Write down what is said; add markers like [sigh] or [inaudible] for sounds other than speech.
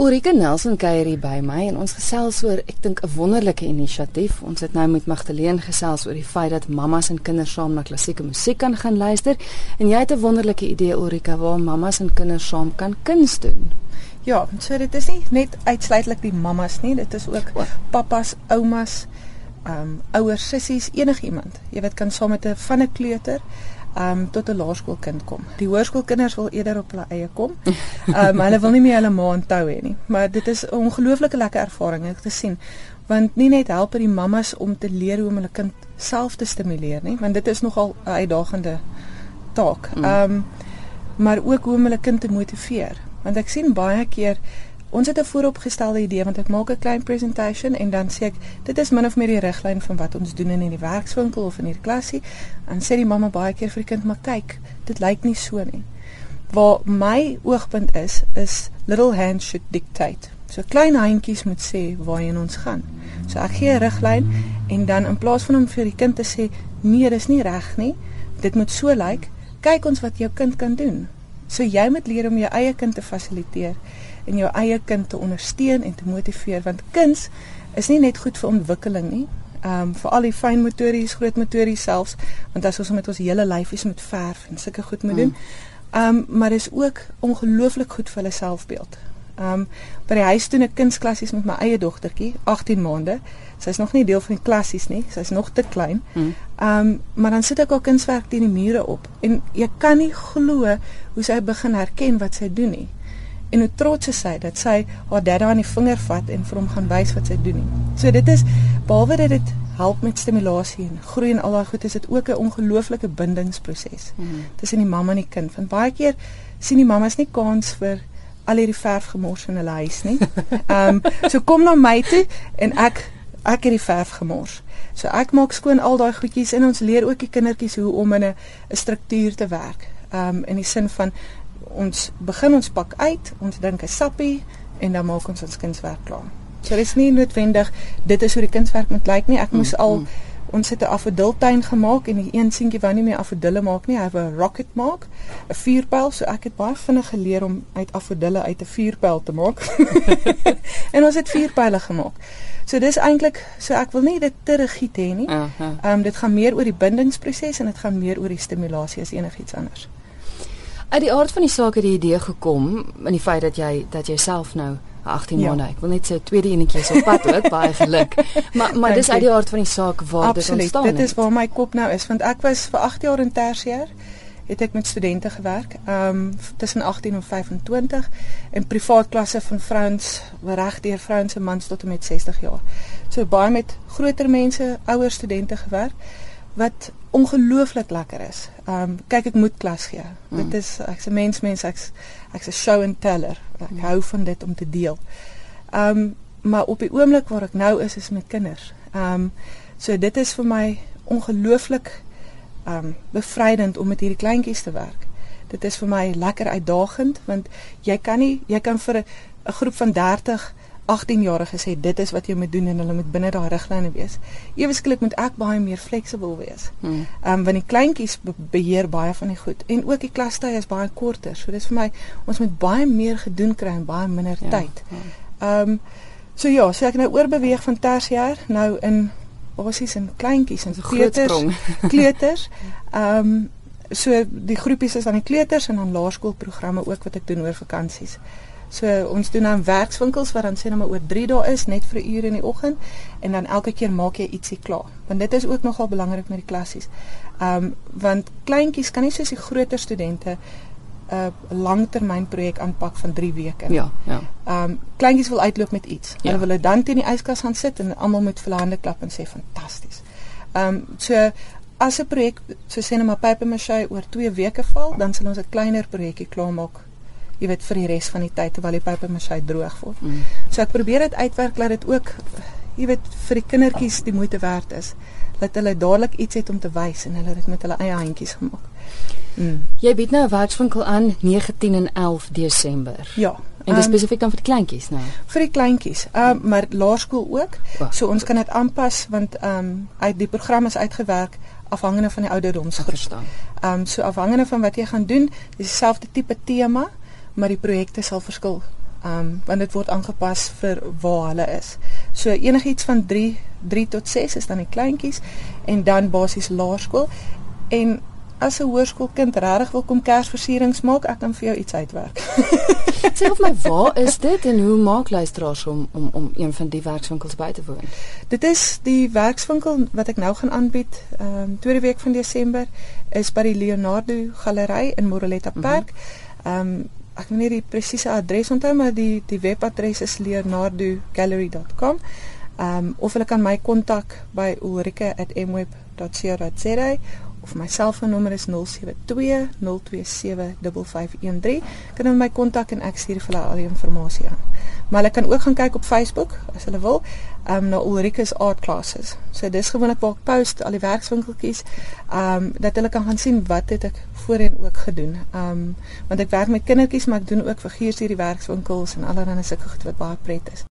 Ulrike Nelson kuier hier by my en ons gesels oor ek dink 'n wonderlike inisiatief. Ons het nou met Magdalene gesels oor die feit dat mammas en kinders saam na klassieke musiek kan gaan luister en jy het 'n wonderlike idee Ulrike waar mammas en kinders saam kan kuns doen. Ja, so dit is nie net uitsluitlik die mammas nie, dit is ook pappas, oumas, ehm um, ouers, sissies, enigiemand. Jy weet kan saam met 'n van 'n kleuter um tot 'n laerskoolkind kom. Die hoërskoolkinders wil eerder op hulle eie kom. Um hulle wil nie meer hulle ma onthou hê nie. Maar dit is 'n ongelooflike lekker ervaring ek gesien want nie net help dit die mammas om te leer hoe om hulle kind self te stimuleer nie, want dit is nogal 'n uitdagende taak. Um maar ook hoe om hulle kind te motiveer. Want ek sien baie keer Ons het 'n vooropgestelde idee want ek maak 'n klein presentation en dan sê ek dit is min of meer die riglyn van wat ons doen in die werkswinkel of in die klasie. Dan sê die mamma baie keer vir die kind maar kyk, dit lyk nie so nie. Waar my oogpunt is is little hands should dictate. So klein handjies moet sê waarheen ons gaan. So ek gee 'n riglyn en dan in plaas van om vir die kind te sê nee, dis nie reg nie, dit moet so lyk, kyk ons wat jou kind kan doen. So jy moet leer om jou eie kind te fasiliteer en jou eie kind te ondersteun en te motiveer want kuns is nie net goed vir ontwikkeling nie. Ehm um, vir al die fyn motories, groot motories selfs, want as ons met ons hele lyfies moet verf en sulke goed moet doen. Ehm um, maar dis ook ongelooflik goed vir hulle selfbeeld. Ehm um, by die huis doen ek kunsklassies met my eie dogtertjie, 18 maande. Sy's nog nie deel van die klassies nie. Sy's nog te klein. Hmm. Ehm um, maar dan sit ek haar kunswerk teen die mure op en jy kan nie glo hoe sy begin herken wat sy doen nie en hoe trots is sy dat sy haar dadda aan die vinger vat en vir hom gaan wys wat sy doen nie. So dit is behalwe dat dit help met stimulasie en groei en al daai goed is dit ook 'n ongelooflike bindingsproses mm. tussen die mamma en die kind. Want baie keer sien die mammas nie kans vir al hierdie verf gemors in hulle huis nie. Ehm um, so kom na my toe en ek ek het die verf gemors. So ek maak skoon al daai goedjies en ons leer ook die kindertjies hoe om in 'n struktuur te werk. Ehm um, in die sin van ons begin ons pak uit, ons dink 'n sappie en dan maak ons ons kunswerk klaar. So dis nie noodwendig dit is hoe die kunswerk moet lyk nie. Ek moes al mm, mm. Ons het 'n afodiltuin gemaak en die een seentjie wou nie meer afodille maak nie. Hy wou 'n rocket maak, 'n vuurpyl. So ek het baie vinnig geleer om uit afodille uit 'n vuurpyl te maak. [laughs] [laughs] en ons het vuurpyle gemaak. So dis eintlik so ek wil nie dit te rigied hê nie. Ehm um, dit gaan meer oor die bindingsproses en dit gaan meer oor die stimulasie as enigiets anders. Uit die aard van die saak het die idee gekom in die feit dat jy dat jy self nou 18 ja. maande. Ek wil net sê tweede enetjie is op pad ook [laughs] baie geluk. Maar maar dis uit die aard van die saak waar Absoluut, dit ontstaan het. Dit is waar my kop nou is want ek was vir 8 jaar in tersiêr het ek met studente gewerk. Ehm um, tussen 18 en 25 in privaat klasse van vrouens, reg deur vrouens en mans tot en met 60 jaar. So baie met groter mense, ouer studente gewerk wat ongelooflik lekker is. Ehm um, kyk ek moet klas gee. Mm. Dit is ek's 'n mens mens ek's ek's 'n show and teller. Ek mm. hou van dit om te deel. Ehm um, maar op die oomblik waar ek nou is is met kinders. Ehm um, so dit is vir my ongelooflik ehm um, bevrydend om met hierdie kleintjies te werk. Dit is vir my lekker uitdagend want jy kan nie jy kan vir 'n groep van 30 18-jarige sê dit is wat jy moet doen en hulle moet binne daai riglyne wees. Ewesklik moet ek baie meer fleksibel wees. Hmm. Ehm hmm. um, want die kleintjies be beheer baie van die goed en ook die klastye is baie korter. So dis vir my ons moet baie meer gedoen kry in baie minder ja, tyd. Ja. Ehm um, so ja, so ek nou oorbeweeg van tersiêr nou in basies in kleintjies en kleuters. [laughs] [laughs] kleuters. Ehm um, so die groepies is dan die kleuters en dan laerskoolprogramme ook wat ek doen oor vakansies. So ons doen dan werkswinkels wat dan sê nou maar oor 3 dae is net vir 'n uur in die oggend en dan elke keer maak jy ietsie klaar. Want dit is ook nogal belangrik met die klassies. Ehm um, want kleintjies kan nie soos die groter studente 'n uh, langtermynprojek aanpak van 3 weke. Ja, ja. Ehm um, kleintjies wil uitloop met iets. Ja. Hulle wil dan teen die yskas gaan sit en almal hulle hande klap en sê fantasties. Ehm um, so as 'n projek so sê net maar paper mache oor 2 weke val, dan sal ons 'n kleiner projekkie klaarmaak jy weet vir die res van die tyd terwyl die masjai droog word. Mm. So ek probeer dit uitwerk dat dit ook jy weet vir die kindertjies die moeite werd is dat hulle dadelik iets het om te wys en hulle dit met hulle eie handjies gemaak. Mm. Jy bied nou 'n werkswinkel aan 19 en 11 Desember. Ja. En dis um, spesifiek dan vir die kleintjies nou. Vir die kleintjies. Ehm um, maar laerskool ook. Oh. So ons kan dit aanpas want ehm um, uit die program is uitgewerk afhangende van die ouderdomsgroep. Ehm um, so afhangende van wat jy gaan doen, dis dieselfde tipe tema maar die projekte sal verskil Um want dit word aangepas vir waar hulle is. So enigiets van 3 3 tot 6 is dan die kleintjies en dan basies laerskool en as 'n hoërskoolkind regtig wil kom Kersversierings maak, ek kan vir jou iets uitwerk. [laughs] Sê of my waar is dit en hoe maak luisteraars om om om een van die werkswinkels by te woon? Dit is die werkswinkel wat ek nou gaan aanbied, ehm um, tweede week van Desember is by die Leonardo Galery in Moreletta mhm. Park. Ehm um, ek weet nie die presiese adres onthou maar die die webadres is leonardogallery.com. Ehm um, of hulle kan my kontak by ulrike@mweb.co.za of my selfoonnommer is 072 027 5513. Kan hulle my kontak en ek stuur vir hulle al die inligting aan. Maar hulle kan ook gaan kyk op Facebook as hulle wil, ehm um, na Ulrike's Art Classes. So dis gewoonlik waar ek post al die werkswinkeltjies, ehm um, dat hulle kan gaan sien wat het ek voorheen ook gedoen. Ehm um, want ek werk met kindertjies, maar ek doen ook figuurs hierdie werkswinkels en allerlei sulke goed wat baie pret is.